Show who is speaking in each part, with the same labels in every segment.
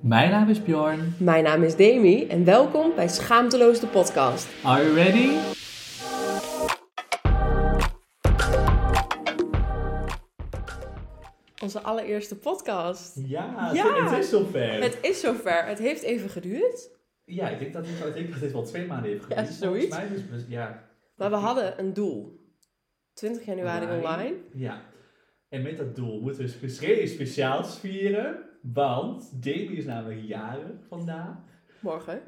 Speaker 1: Mijn naam is Bjorn.
Speaker 2: Mijn naam is Demi en welkom bij Schaamteloos de podcast.
Speaker 1: Are you ready?
Speaker 2: Onze allereerste podcast.
Speaker 1: Ja,
Speaker 2: Ja.
Speaker 1: het is zover.
Speaker 2: Het is zover. Het heeft even geduurd,
Speaker 1: Ja, ik denk, dat dit, ik denk dat dit wel twee maanden heeft geduurd.
Speaker 2: Ja, zoiets.
Speaker 1: Mij dus- ja.
Speaker 2: maar we hadden een doel. 20 januari online.
Speaker 1: Ja. En met dat doel moeten we geschreven speciaals vieren. Want Demi is namelijk jarig vandaag.
Speaker 2: Morgen,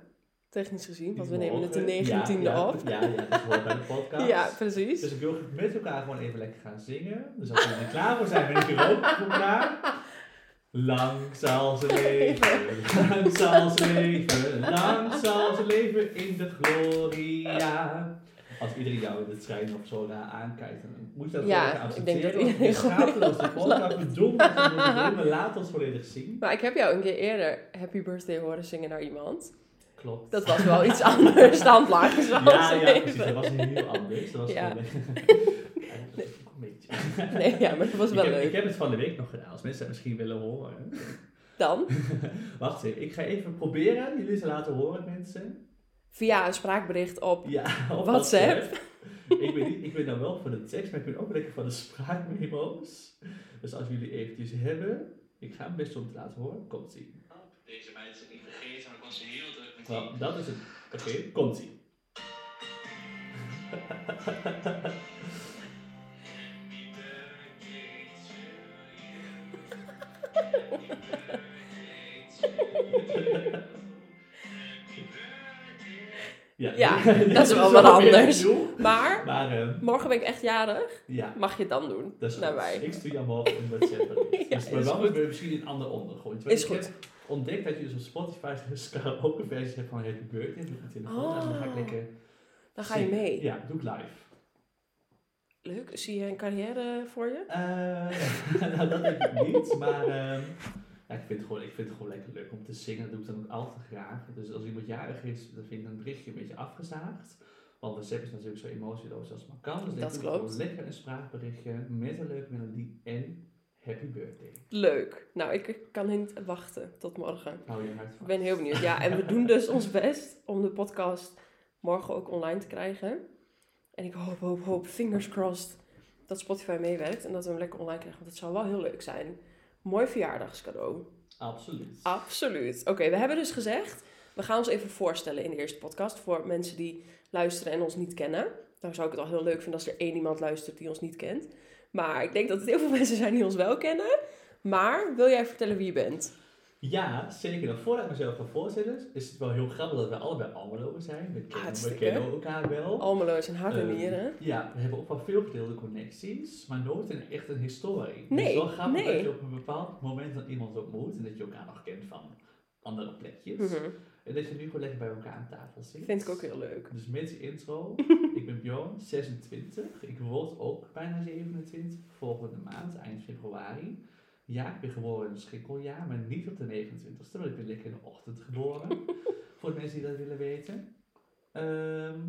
Speaker 2: technisch gezien, want we
Speaker 1: Morgen.
Speaker 2: nemen het de
Speaker 1: Ja,
Speaker 2: 19e
Speaker 1: ja,
Speaker 2: op.
Speaker 1: Ja, ja, dat hoort bij de podcast.
Speaker 2: Ja, precies.
Speaker 1: Dus ik wil met elkaar gewoon even lekker gaan zingen. Dus als we er klaar voor zijn, ben ik er ook voor elkaar. Lang zal ze leven, lang zal ze leven, lang zal ze leven in de gloria. Als iedereen jou in de trein of zo daar aankijkt, dan moet je dat
Speaker 2: Ja,
Speaker 1: gewoon even
Speaker 2: ik denk dat iedereen
Speaker 1: we schaamteloos de podcast, we laten ons volledig zien.
Speaker 2: Maar ik heb jou een keer eerder Happy Birthday horen zingen naar iemand.
Speaker 1: Klopt.
Speaker 2: Dat was wel iets anders dan zal
Speaker 1: ja, ja, precies. Dat was heel anders. Dat was
Speaker 2: Ja.
Speaker 1: gewoon... Een beetje.
Speaker 2: Nee, ja, maar dat was wel
Speaker 1: ik, heb,
Speaker 2: leuk.
Speaker 1: ik heb het van de week nog gedaan, als mensen het misschien willen horen.
Speaker 2: Dan,
Speaker 1: Wacht even, ik ga even proberen jullie te laten horen, mensen.
Speaker 2: Via een spraakbericht op
Speaker 1: Ja, op
Speaker 2: WhatsApp.
Speaker 1: ik, ben niet, ik ben dan wel voor de tekst, maar ik ben ook lekker van de spraakmemo's. Dus als jullie eventjes hebben, ik ga hem best om te laten horen. Komt ie.
Speaker 3: Deze meid is het niet vergeten, maar ik was heel druk met
Speaker 1: Nou,
Speaker 3: die.
Speaker 1: dat is het. Oké, komt ie. Ja,
Speaker 2: dat is wel wat anders. Maar,
Speaker 1: Maar, ehm,
Speaker 2: morgen ben ik echt jarig.
Speaker 1: ja.
Speaker 2: Mag je het dan doen?
Speaker 1: Dat is
Speaker 2: naar mij.
Speaker 1: Ik stuur jou morgen een WhatsApp. Dus maar dan we misschien een ander ondergrond. Want
Speaker 2: Is goed.
Speaker 1: heb ontdekt dat je dus op Spotify dus ook een versie hebt van Happy Birthday met mijn telefoon. En dan ga ik
Speaker 2: Oh.
Speaker 1: lekker
Speaker 2: Dan ga je
Speaker 1: zingen.
Speaker 2: mee.
Speaker 1: Ja, doe ik live.
Speaker 2: Leuk. Zie je een carrière voor je?
Speaker 1: Eh, nou, dat denk ik niet, maar ehm, ja, ik, vind het gewoon, ik vind het gewoon lekker leuk om te zingen. Dat doe ik dan ook altijd graag. Dus als iemand jarig is, dan vind ik een berichtje een beetje afgezaagd. Want WhatsApp is natuurlijk zo emotieloos als het maar kan. Dus
Speaker 2: Dat
Speaker 1: doe ik
Speaker 2: klopt.
Speaker 1: gewoon lekker een spraakberichtje met een leuke melodie en happy birthday.
Speaker 2: Leuk. Nou, ik kan niet wachten tot morgen.
Speaker 1: Hou je hart
Speaker 2: Ik ben heel benieuwd. Ja, en we doen dus ons best om de podcast morgen ook online te krijgen. En ik hoop, hoop, hoop, fingers crossed, dat Spotify meewerkt en dat we hem lekker online krijgen. Want het zou wel heel leuk zijn. Mooi verjaardagscadeau.
Speaker 1: Absoluut.
Speaker 2: Absoluut. Oké, we hebben dus gezegd, we gaan ons even voorstellen in de eerste podcast voor mensen die luisteren en ons niet kennen. Nou zou ik het al heel leuk vinden als er één iemand luistert die ons niet kent. Maar ik denk dat het heel veel mensen zijn die ons wel kennen. Maar wil jij vertellen wie je bent?
Speaker 1: Ja, zeker. Nog voordat ik mezelf ga voorstellen, is het wel heel grappig dat we allebei Almeloers zijn. We kennen, we kennen elkaar wel.
Speaker 2: Almelo is een hart en nieren.
Speaker 1: ja, we hebben ook wel veel gedeelde connecties, maar nooit een, echt een historie.
Speaker 2: Nee,
Speaker 1: het is wel grappig
Speaker 2: nee.
Speaker 1: dat je op een bepaald moment dan iemand ontmoet en dat je elkaar nog kent van andere plekjes.
Speaker 2: Mhm.
Speaker 1: En dat je nu gewoon lekker bij elkaar aan tafel zit.
Speaker 2: Vind ik ook heel leuk.
Speaker 1: Dus met die intro, ik ben Bjorn, 26. Ik word ook bijna 27 volgende maand, eind februari. Ja, ik ben geboren in een schrikkeljaar, maar niet op de 29ste, want ik ben lekker in de ochtend geboren. voor de mensen die dat willen weten. Ehm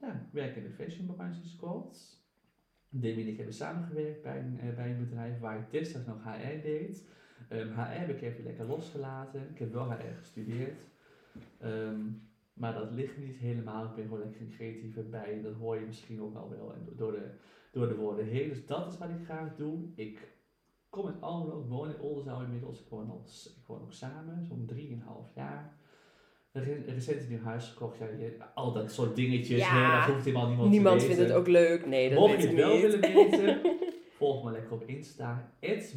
Speaker 1: ja, ik werk in de fashion Squad. Demi en ik hebben samengewerkt bij een, eh, bij een bedrijf waar ik destijds nog HR deed. Ehm, HR heb ik even lekker losgelaten. Ik heb wel HR gestudeerd. Ehm, maar dat ligt niet helemaal. Ik ben gewoon lekker een creatieve bij. Dat hoor je misschien ook al wel en door, de, door de woorden heen. Dus dat is wat ik graag doe. Ik kom uit Almelo. Ik woon in Oldenzaal inmiddels. Ik woon, al, s- ik woon ook samen, zo'n drieënhalf jaar. Re- Recent een nieuw huis gekocht. Ja, je, al dat soort dingetjes.
Speaker 2: Ja.
Speaker 1: hè, dat hoeft helemaal niemand,
Speaker 2: Niemand
Speaker 1: te
Speaker 2: vindt
Speaker 1: weten.
Speaker 2: het ook leuk. Nee, dat
Speaker 1: Mocht je het wel
Speaker 2: niet.
Speaker 1: willen weten, volg me lekker op Insta.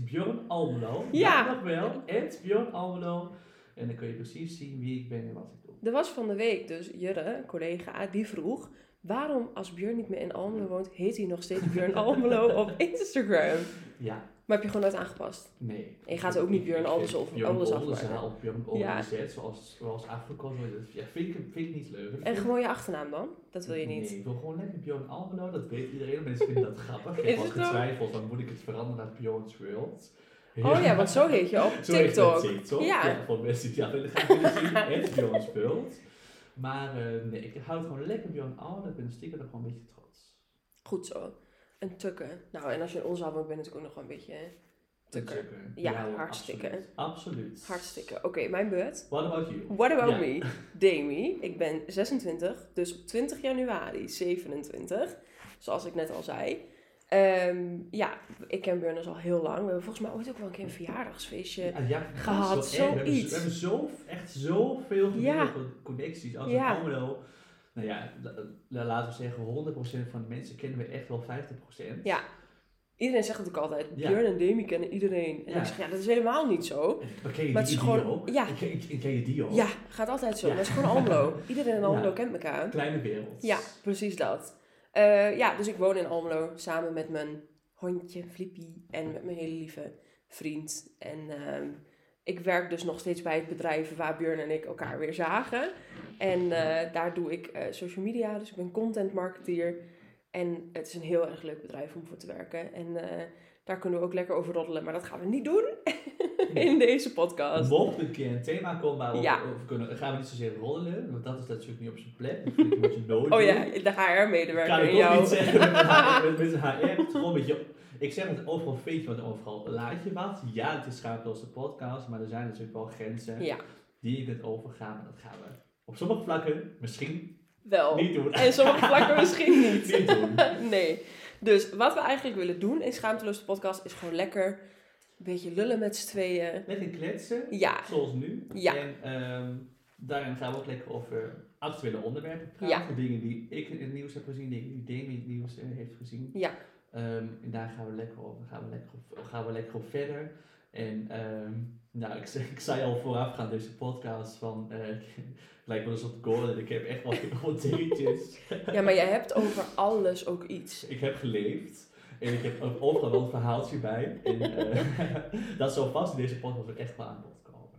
Speaker 1: Björn Almelo.
Speaker 2: Ja.
Speaker 1: nog wel. Björn Almelo. En dan kun je precies zien wie ik ben en wat ik doe.
Speaker 2: Er was van de week dus Jurre, een collega, die vroeg... Waarom, als Björn niet meer in Almelo woont, heet hij nog steeds Björn Almelo op Instagram?
Speaker 1: Ja,
Speaker 2: Maar heb je gewoon nooit aangepast?
Speaker 1: nee.
Speaker 2: En je gaat ook niet Björn Alders of- Alders afmaken.
Speaker 1: of Björn
Speaker 2: Ja.
Speaker 1: Zoals, zoals ja, vind, ik, vind ik niet leuk.
Speaker 2: En
Speaker 1: vind-
Speaker 2: gewoon je achternaam dan? Dat wil je niet.
Speaker 1: Nee, ik wil gewoon lekker Björn Almelo. Dat weet iedereen. Mensen vinden dat grappig. Ik
Speaker 2: zo?
Speaker 1: getwijfeld, dan moet ik het veranderen naar Björn's World.
Speaker 2: Oh ja, want zo heet je op
Speaker 1: Zo
Speaker 2: TikTok.
Speaker 1: TikTok.
Speaker 2: Ja.
Speaker 1: Ja. voor mensen die dat willen zien. Het Bjorn speelt. Maar eh, nee, ik hou het gewoon lekker Bjorn Allen. Ik ben stiekem nog gewoon een beetje trots.
Speaker 2: Goed zo. Een tukken. Nou, en als je in ons woont, ben je natuurlijk ook nog wel een beetje Tukker.
Speaker 1: Tukker.
Speaker 2: Ja, hartstikke.
Speaker 1: Absoluut. absoluut.
Speaker 2: Hartstikke. Oké, mijn beurt.
Speaker 1: What about you?
Speaker 2: What about me? Demi. Ik ben 26, dus op 20 januari 27. Zoals ik net al zei. Ehm, ja, ik ken Björn dus al heel lang. We hebben volgens mij ooit ook wel een keer een verjaardagsfeestje.
Speaker 1: Ja, ja,
Speaker 2: gehad.
Speaker 1: We hebben,
Speaker 2: zoiets.
Speaker 1: we hebben zo, echt zoveel
Speaker 2: Ja.
Speaker 1: connecties. Als
Speaker 2: Ja.
Speaker 1: een Almelo, nou ja, la- la- laten we zeggen 100% van de mensen kennen we echt wel 50%.
Speaker 2: Ja. Iedereen zegt het ook altijd.
Speaker 1: Ja.
Speaker 2: Björn en Demi kennen iedereen. En
Speaker 1: Ja.
Speaker 2: ik zeg, ja, dat is helemaal niet zo.
Speaker 1: Maar ken je
Speaker 2: Maar
Speaker 1: die,
Speaker 2: het is gewoon-
Speaker 1: ook?
Speaker 2: ja.
Speaker 1: En ken, en ken je die ook?
Speaker 2: Ja, gaat altijd zo.
Speaker 1: Ja.
Speaker 2: Het is gewoon Almelo. Iedereen in Almelo kent elkaar.
Speaker 1: Kleine wereld.
Speaker 2: Ja, precies dat. Eh, ja, dus ik woon in Almelo samen met mijn hondje Flippy en met mijn hele lieve vriend. En ehm, ik werk dus nog steeds bij het bedrijf waar Björn en ik elkaar weer zagen. En eh, daar doe ik eh, social media, dus ik ben content marketeer. En het is een heel erg leuk bedrijf om voor te werken. En eh, daar kunnen we ook lekker over roddelen, maar dat gaan we niet doen in deze podcast.
Speaker 1: Mocht een keer een thema komen waar we
Speaker 2: Ja.
Speaker 1: over kunnen, dan gaan we niet zozeer roddelen, want dat is natuurlijk niet op zijn plek. Dat vind ik een beetje nodig.
Speaker 2: Oh ja, de
Speaker 1: kan
Speaker 2: HR-medewerker
Speaker 1: ik
Speaker 2: in
Speaker 1: ook
Speaker 2: jou.
Speaker 1: niet zeggen met HR. Met, HR het is gewoon een beetje, ik zeg het overal vind je wat overal laat je wat. Ja, het is schaamteloos de podcast, maar er zijn natuurlijk wel grenzen
Speaker 2: Ja,
Speaker 1: die je kunt overgaan. En dat gaan we op sommige vlakken misschien
Speaker 2: wel.
Speaker 1: niet doen.
Speaker 2: En sommige vlakken misschien niet.
Speaker 1: niet doen.
Speaker 2: nee. Dus wat we eigenlijk willen doen in Schaamteloos de podcast is gewoon lekker een beetje lullen met z'n tweeën.
Speaker 1: Lekker kletsen,
Speaker 2: Ja,
Speaker 1: zoals nu.
Speaker 2: Ja.
Speaker 1: En ehm, daarin gaan we ook lekker over actuele onderwerpen praten. Dingen die ik in het nieuws heb gezien, dingen die Demi in het nieuws eh, heeft gezien.
Speaker 2: ja,
Speaker 1: Ehm, en daar gaan we lekker op, gaan we lekker op, gaan we lekker op verder. En ehm, nou, ik, zei- ik zei al voorafgaand deze podcast van, eh ik lijk wel eens op Gordon, ik heb echt wel wat dingetjes.
Speaker 2: ja, maar jij hebt over alles ook iets.
Speaker 1: Ik heb geleefd en ik heb ook overal wel een verhaaltje bij. En eh, dat zal vast in deze podcast ook echt wel aan bod komen.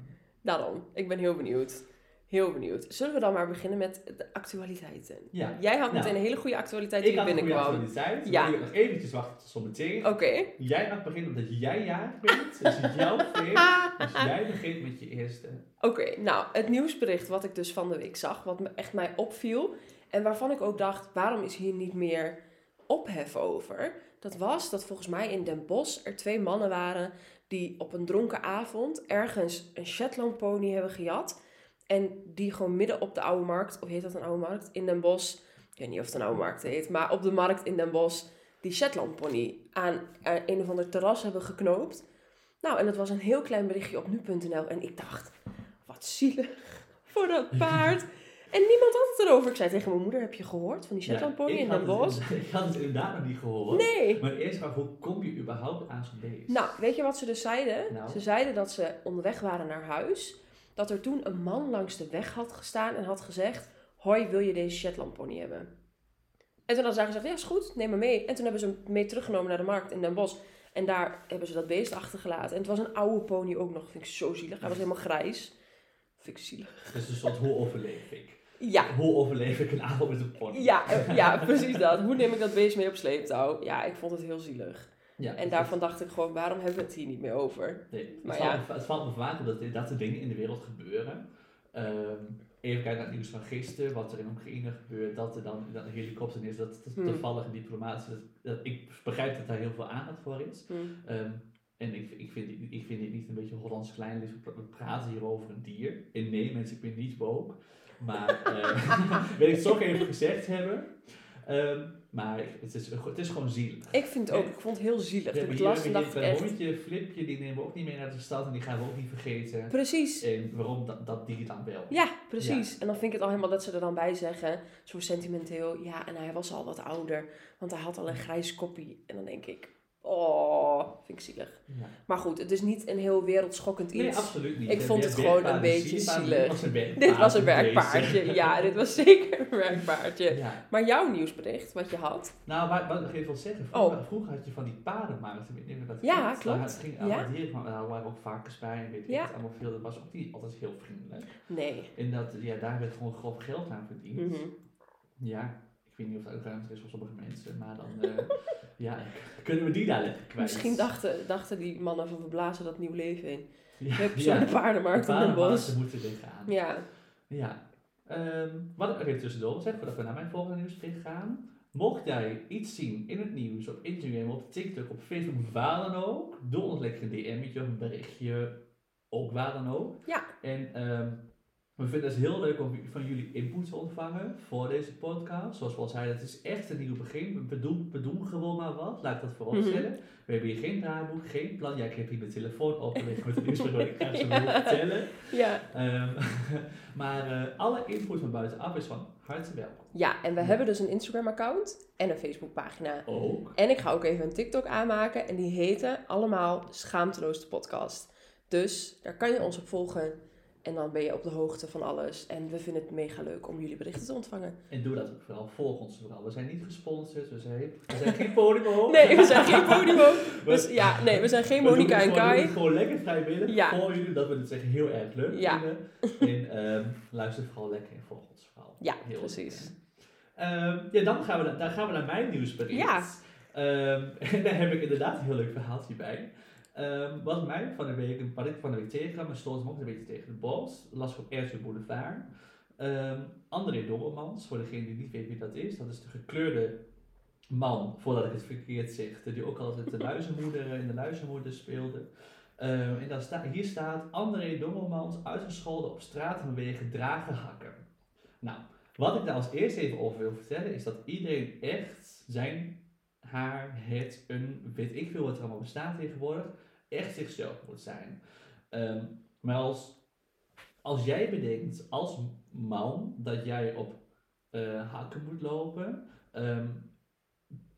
Speaker 2: Daarom, ik ben heel benieuwd. Heel benieuwd. Zullen we dan maar beginnen met de actualiteiten?
Speaker 1: Ja.
Speaker 2: Jij had
Speaker 1: Nou,
Speaker 2: meteen een hele goede actualiteit
Speaker 1: Ik
Speaker 2: die
Speaker 1: had een goede
Speaker 2: binnenkwam.
Speaker 1: actualiteit,
Speaker 2: Ja.
Speaker 1: ik nog eventjes wachten tot zometeen.
Speaker 2: Oké.
Speaker 1: Jij mag beginnen omdat jij jarig bent, dus het is jouw feest. Dus jij begint met je eerste.
Speaker 2: Oké, nou, het nieuwsbericht wat ik dus van de week zag, wat me echt mij opviel en waarvan ik ook dacht, waarom is hier niet meer ophef over? Dat was dat volgens mij in Den Bosch er twee mannen waren die op een dronken avond ergens een Shetland pony hebben gejat en die gewoon midden op de Oude Markt, of heet dat een Oude Markt, in Den Bosch, ik weet niet of het een Oude Markt heet, maar op de markt in Den Bosch die Shetland pony aan een of ander terras hebben geknoopt. Nou, en dat was een heel klein berichtje op nu.nl en ik dacht, wat zielig voor dat paard. En niemand had het erover. Ik zei tegen mijn moeder, heb je gehoord van die Shetland pony in Den Bosch?
Speaker 1: Ik had het inderdaad nog niet gehoord.
Speaker 2: Nee.
Speaker 1: Maar eerst maar, hoe kom je überhaupt aan zo'n beest?
Speaker 2: Nou, weet je wat ze dus zeiden?
Speaker 1: Nou.
Speaker 2: Ze zeiden dat ze onderweg waren naar huis. Dat er toen een man langs de weg had gestaan en had gezegd... Hoi, wil je deze Shetland pony hebben? En toen hadden zij gezegd, ja is goed, neem maar mee. En toen hebben ze hem mee teruggenomen naar de markt in Den Bosch. En daar hebben ze dat beest achtergelaten. En het was een oude pony ook nog, vind ik zo zielig. Hij was helemaal grijs. Vind ik zielig.
Speaker 1: Dus een soort, hoe overleef ik?
Speaker 2: Ja,
Speaker 1: Hoe overleef ik een avond met een pony?
Speaker 2: Ja, ja, precies dat. Hoe neem ik dat beest mee op sleeptouw? Ja, ik vond het heel zielig.
Speaker 1: Ja,
Speaker 2: En daarvan dacht ik gewoon, waarom hebben we het hier niet meer over?
Speaker 1: Nee,
Speaker 2: Maar
Speaker 1: het,
Speaker 2: ja.
Speaker 1: valt, me- het valt me vaak op dat dit- dat soort dingen in de wereld gebeuren. Ehm, even kijken naar het nieuws van gisteren, wat er in Oekraïne gebeurt, dat er dan dat een helikopter is, dat
Speaker 2: Hmm.
Speaker 1: toevallig een diplomaat is. Dat, dat- ik begrijp dat daar heel veel aandacht voor is.
Speaker 2: Hm.
Speaker 1: Ehm, en ik, ik, vind, ik vind dit niet een beetje Hollands. We pra- we praten hier over een dier. En nee, mensen, ik ben niet woke. Maar eh wil ik het toch even gezegd hebben. Ehm, maar het is, het is gewoon zielig.
Speaker 2: Ik vind het ook, ik vond het heel zielig.
Speaker 1: Hebben
Speaker 2: ik las,
Speaker 1: hebben
Speaker 2: dacht echt...
Speaker 1: hondje, Flipje, die nemen we ook niet mee naar de stad en die gaan we ook niet vergeten.
Speaker 2: Precies.
Speaker 1: En waarom dat, dat dier dan wel?
Speaker 2: Ja, precies. En dan vind ik het al helemaal dat ze er dan bij zeggen, zo sentimenteel, ja, en hij was al wat ouder, want hij had al een grijs koppie. En dan denk ik, oh, vind ik zielig.
Speaker 1: Ja.
Speaker 2: Maar goed, het is niet een heel wereldschokkend
Speaker 1: Nee,
Speaker 2: iets.
Speaker 1: absoluut niet.
Speaker 2: Ik vond het gewoon een beetje
Speaker 1: zie je, maar
Speaker 2: zielig.
Speaker 1: Dit was een werkpaard.
Speaker 2: dit was een
Speaker 1: deze.
Speaker 2: werkpaardje. Ja, dit was zeker een werkpaardje.
Speaker 1: Ja.
Speaker 2: Maar jouw nieuwsbericht, wat je had.
Speaker 1: Nou, wat, wat ik even wil zeggen, vroeger, vroeger had je van die niet meer dat
Speaker 2: Oh. Ja, klopt.
Speaker 1: Daar ging
Speaker 2: Ja.
Speaker 1: allemaal dieren, maar daar waren ook varkens bij en weet ik
Speaker 2: Ja.
Speaker 1: het allemaal veel. Dat was ook niet altijd heel vriendelijk.
Speaker 2: Nee.
Speaker 1: En dat, ja, daar werd gewoon grof geld aan verdiend.
Speaker 2: Mhm.
Speaker 1: Ja, weet niet of dat ook ruimte is voor sommige mensen, maar dan, eh, ja, kunnen we die daar lekker kwijt.
Speaker 2: Misschien dachten, dachten die mannen van we blazen dat nieuw leven in.
Speaker 1: ja,
Speaker 2: Hup, zo de paardenmarkt
Speaker 1: de
Speaker 2: in Den Bosch.
Speaker 1: paardenmarkten moeten liggen aan.
Speaker 2: Ja.
Speaker 1: Ja. Ehm, wat ik nog even tussendoor wil zeggen, voordat we naar mijn volgende nieuwsbericht gaan. Mocht jij iets zien in het nieuws, op Instagram, op TikTok, op Facebook, waar dan ook, doe ons lekker een DM'tje of een berichtje, ook waar dan ook.
Speaker 2: Ja.
Speaker 1: En ehm, we vinden het heel leuk om van jullie input te ontvangen voor deze podcast. Zoals we al zeiden, het is echt een nieuw begin. We doen, we doen gewoon maar wat, laat ik dat vooropstellen.
Speaker 2: Mhm.
Speaker 1: We hebben hier geen draaiboek, geen plan. Ja, ik heb hier mijn telefoon opgelegd met het nieuws, waardoor ik ga ze
Speaker 2: Ja.
Speaker 1: vertellen.
Speaker 2: Ja.
Speaker 1: Ehm, maar eh, alle input van buitenaf is van harte welkom.
Speaker 2: ja, en we hebben dus een Instagram-account en een Facebook-pagina.
Speaker 1: Ook.
Speaker 2: En ik ga ook even een TikTok aanmaken en die heten allemaal Schaamteloos de podcast. Dus daar kan je ons op volgen en dan ben je op de hoogte van alles. En we vinden het mega leuk om jullie berichten te ontvangen.
Speaker 1: En doe dat ook vooral. Volg ons vooral. We zijn niet gesponsord. We zijn, we zijn geen podium.
Speaker 2: Nee, we zijn geen podium. Dus ja, nee, we zijn geen
Speaker 1: We
Speaker 2: Monica en
Speaker 1: we
Speaker 2: Kai.
Speaker 1: het gewoon lekker vrijwillig
Speaker 2: Ja.
Speaker 1: voor jullie. Dat we het echt heel erg leuk
Speaker 2: Ja.
Speaker 1: vinden. En ehm, luister vooral lekker en volg ons vooral.
Speaker 2: Ja,
Speaker 1: Heel
Speaker 2: precies.
Speaker 1: Ehm, ja, dan gaan, we, naar- dan gaan we naar mijn nieuwsbericht.
Speaker 2: Ja.
Speaker 1: Ehm, en daar heb ik inderdaad een heel leuk verhaaltje bij. Ehm, wat mij van de week, wat ik van de week tegenkwam, en stoot me ook een beetje tegen de bos, las ik op Boulevard. André Dobbelmans, voor degene die niet weet wie dat is, dat is de gekleurde man, voordat ik het verkeerd zeg, die ook altijd de luizenmoeder in de luizenmoeder speelde. Ehm, en dan sta, hier staat André Dobbelmans uitgescholden op straat vanwege dragen hakken. Nou, wat ik daar als eerste even over wil vertellen, is dat iedereen echt zijn, haar, het, een, weet ik veel wat er allemaal bestaat tegenwoordig, echt zichzelf moet zijn. Ehm, maar als, als jij bedenkt als man dat jij op eh, hakken moet lopen, ehm,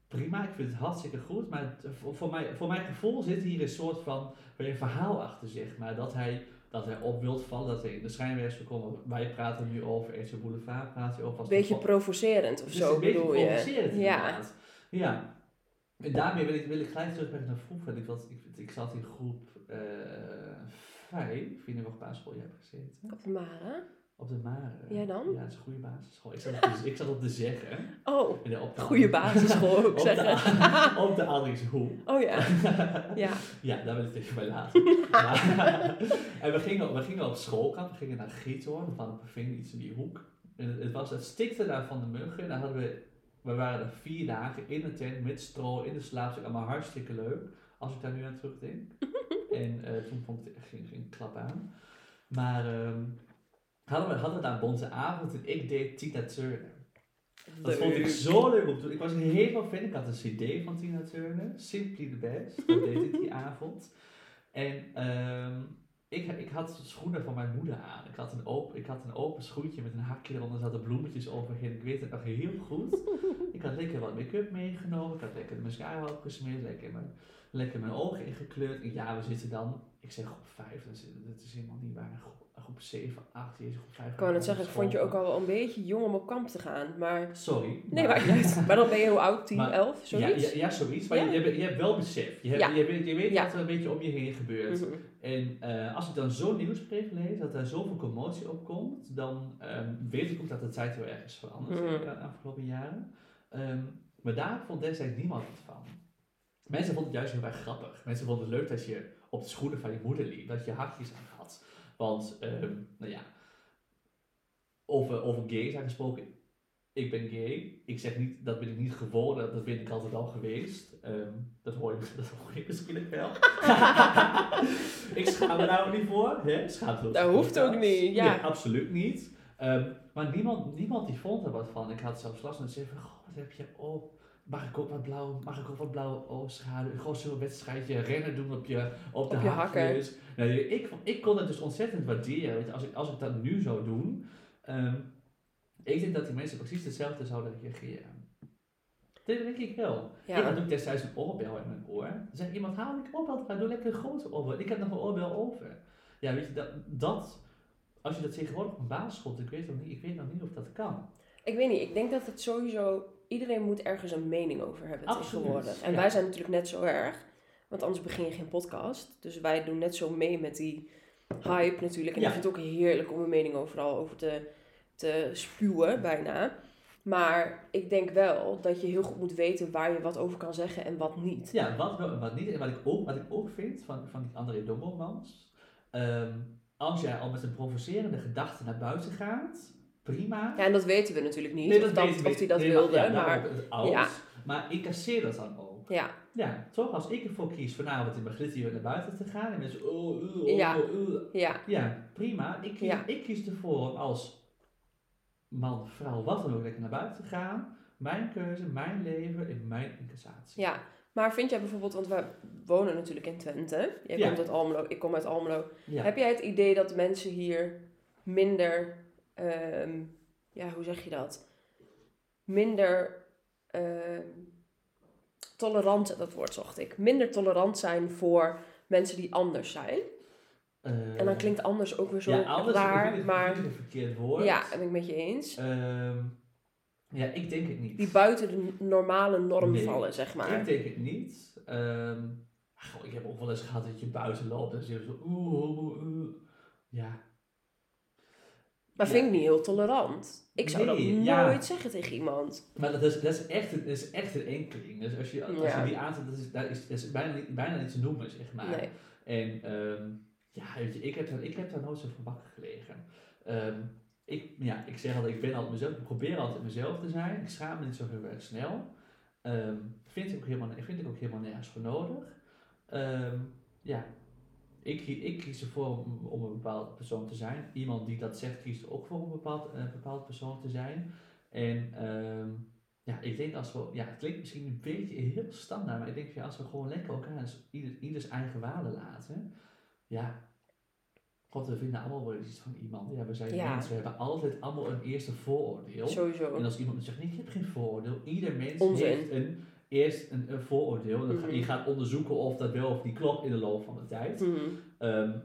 Speaker 1: prima, ik vind het hartstikke goed, maar het- voor, voor, mij, voor mijn gevoel zit hier een soort van een verhaal achter, zeg maar, dat hij, dat hij op wilt vallen, dat hij in de schijnwerpers wil komen. Wij praten nu over RTL Boulevard, praat je over
Speaker 2: Een beetje provocerend of zo
Speaker 1: is een beetje
Speaker 2: bedoel je.
Speaker 1: provocerend
Speaker 2: Ja.
Speaker 1: inderdaad. Ja. En daarmee wil ik, wil ik gelijk terugbrengen naar vroeger. Ik, was, ik, ik zat in groep eh 5, ik weet niet welke basisschool je hebt gezeten.
Speaker 2: Op de Mara.
Speaker 1: Op de Mare.
Speaker 2: Jij dan?
Speaker 1: Ja, het is een goede basisschool. Ik zat op de, ik zat op de Zeggen.
Speaker 2: Oh,
Speaker 1: En de- op de
Speaker 2: goede basisschool ook
Speaker 1: de,
Speaker 2: zeggen.
Speaker 1: op de Adrikshoek.
Speaker 2: Oh ja. Ja.
Speaker 1: Ja, daar wil ik tegen bij laten. En we gingen, we gingen op schoolkamp, we gingen naar Giethoorn, van een ving iets in die hoek. En het, het, was, het stikte daar van de muggen. Daar hadden we, we waren er vier dagen in een tent met stro, in de slaapzak. Allemaal hartstikke leuk, als ik daar nu aan terugdenk. en eh, toen vond ik het echt geen, geen klap aan. Maar ehm, hadden we hadden we daar een bonte avond en ik deed Tina Turner. Dat vond ik zo leuk om te doen. Ik was helemaal fan. Ik had een cd van Tina Turner. Simply the Best. Dat deed ik die avond. En ehm, ik, ik had schoenen van mijn moeder aan. Ik had, een open, ik had een open schoentje met een hakje eronder. Er zaten bloemetjes overheen. Ik weet het nog heel goed. Ik had lekker wat make-up meegenomen. Ik had lekker de mascara opgesmeerd. Lekker mijn, lekker mijn ogen ingekleurd. En ja, we zitten dan... Ik zeg groep 5. Dat is, dat is helemaal niet waar. Groep, groep 7, 8, jezus, groep 5.
Speaker 2: Ik wou net zeggen, ik vond je ook al wel een beetje jong om op kamp te gaan. Maar
Speaker 1: Sorry.
Speaker 2: nee, uit. Maar dan ben je hoe oud? 10,
Speaker 1: Maar-
Speaker 2: 11, zoiets?
Speaker 1: Ja, ja, ja, zoiets. Maar
Speaker 2: Ja?
Speaker 1: Je, je, hebt- je hebt wel besef. Je, hebt,
Speaker 2: Ja.
Speaker 1: je, weet, je weet wat er een beetje om je heen gebeurt.
Speaker 2: Mhm.
Speaker 1: En eh, als ik dan zo'n nieuwsbericht lees, dat er zoveel commotie op komt, dan ehm, weet ik ook dat de tijd heel erg is veranderd in de afgelopen jaren. Ehm, maar daar vond destijds niemand wat van. Mensen vonden het juist heel erg grappig. Mensen vonden het leuk dat je op de schoenen van je moeder liep, dat je hakjes aan had. Want, ehm, nou ja, over, over gays gesproken, ik ben gay. Ik zeg niet, dat ben ik niet geworden, dat ben ik altijd al geweest. Ehm, dat, hoor je, dat hoor je misschien ook wel. ik schaam me daar ook niet voor. Hè?
Speaker 2: Dat hoeft ook niet, ja.
Speaker 1: absoluut niet. Ehm, maar niemand, niemand die vond er wat van. Ik had zelfs last van zeggen van, goh, wat heb je op? Mag ik ook wat blauw, mag ik ook wat blauwe oogschaduw? Gewoon zo'n wedstrijdje rennen doen op je, op de
Speaker 2: Op je hakken.
Speaker 1: Nee, ik, ik kon het dus ontzettend waarderen. Weet je, als, ik, als ik dat nu zou doen, ehm, ik denk dat die mensen precies hetzelfde zouden reageren. Dat denk ik wel. Ik had
Speaker 2: Ja.
Speaker 1: ook destijds een oorbel in mijn oor. Dan zei iemand, haal ik oorbel eruit, doe lekker een grote oorbel. Ik heb nog een oorbel over. Ja, weet je, dat, dat als je dat tegenwoordig op een basisschool ik weet, nog niet, ik weet nog niet of dat kan.
Speaker 2: Ik weet niet, ik denk dat het sowieso... Iedereen moet ergens een mening over hebben
Speaker 1: Absoluut,
Speaker 2: tegenwoordig. En
Speaker 1: ja.
Speaker 2: wij zijn natuurlijk net zo erg. Want anders begin je geen podcast. Dus wij doen net zo mee met die hype natuurlijk. En
Speaker 1: Ja.
Speaker 2: ik vind het ook heerlijk om een mening overal over te, te spuwen, bijna. Maar ik denk wel dat je heel goed moet weten waar je wat over kan zeggen en wat niet.
Speaker 1: Ja, wat wel en wat niet. En wat ik ook, wat ik ook vind van, van die André Dombelmans. ehm als jij al met een provocerende gedachte naar buiten gaat, prima.
Speaker 2: Ja, en dat weten we natuurlijk niet.
Speaker 1: Nee,
Speaker 2: of, dat, of hij dat
Speaker 1: Nee,
Speaker 2: wilde.
Speaker 1: ja,
Speaker 2: maar
Speaker 1: als.
Speaker 2: ja.
Speaker 1: Maar ik casseer dat dan ook.
Speaker 2: ja,
Speaker 1: Ja, toch? Als ik ervoor kies vanavond in mijn glitterjurk naar buiten te gaan en mensen, oh, uh, oh,
Speaker 2: Ja.
Speaker 1: oh, uh.
Speaker 2: ja,
Speaker 1: Ja, prima. Ik kies,
Speaker 2: Ja.
Speaker 1: ik kies ervoor als man, vrouw, wat dan ook, lekker naar buiten te gaan. Mijn keuze, mijn leven en mijn incassatie.
Speaker 2: ja. Maar vind jij bijvoorbeeld, want we wonen natuurlijk in Twente. Jij
Speaker 1: Ja.
Speaker 2: komt uit Almelo, ik kom uit Almelo.
Speaker 1: Ja.
Speaker 2: Heb jij het idee dat mensen hier minder, ehm, ja, hoe zeg je dat? Minder ehm, tolerant, dat woord zocht ik, minder tolerant zijn voor mensen die anders zijn.
Speaker 1: Eh,
Speaker 2: En dan klinkt anders ook weer zo
Speaker 1: ja, anders
Speaker 2: raar,
Speaker 1: het-
Speaker 2: maar
Speaker 1: een verkeerd woord.
Speaker 2: ja, ben ik met je eens.
Speaker 1: Ehm, ja, ik denk het niet.
Speaker 2: Die buiten de normale norm
Speaker 1: Nee,
Speaker 2: vallen, zeg maar.
Speaker 1: Ik denk het niet. Ehm, goh, ik heb ook wel eens gehad dat je buiten loopt en je zo oeh, oeh, oeh. Ja.
Speaker 2: Maar
Speaker 1: Ja.
Speaker 2: vind ik niet heel tolerant. Ik zou
Speaker 1: Nee,
Speaker 2: dat
Speaker 1: ja.
Speaker 2: nooit zeggen tegen iemand.
Speaker 1: Maar dat is, dat is, echt, een- dat is echt een enkeling. Dus als je, als je die aanzet, dat is, dat is, dat is bijna, bijna niet te noemen, zeg maar.
Speaker 2: Nee.
Speaker 1: En ehm, ja, ik heb, daar, ik heb daar nooit zo van wakker gelegen. Ehm, ik, ja, ik zeg altijd, ik ben altijd mezelf, ik probeer altijd mezelf te zijn. Ik schaam me niet zo heel erg snel. Ehm, vind, ik ook helemaal, vind ik ook helemaal nergens voor nodig. Ehm, ja, ik, ik kies ervoor om, een bepaalde persoon te zijn. Iemand die dat zegt, kiest ook voor een bepaald, een bepaald persoon te zijn. En ja, ik denk als we, ja, het klinkt misschien een beetje heel standaard, maar ik denk ja, als we gewoon lekker elkaar eens ieder, ieders eigen waarde laten, ja, God, we vinden allemaal wel iets van iemand. Ja, we zijn
Speaker 2: Ja.
Speaker 1: mensen, we hebben altijd allemaal een eerste vooroordeel.
Speaker 2: Sowieso.
Speaker 1: En als iemand zegt, nee, ik heb geen vooroordeel. Ieder mens
Speaker 2: Onzin.
Speaker 1: heeft een, eerst een, een vooroordeel. Dan ga,
Speaker 2: Mhm.
Speaker 1: je gaat onderzoeken of dat wel of niet klopt in de loop van de tijd.
Speaker 2: Mhm.
Speaker 1: Ehm,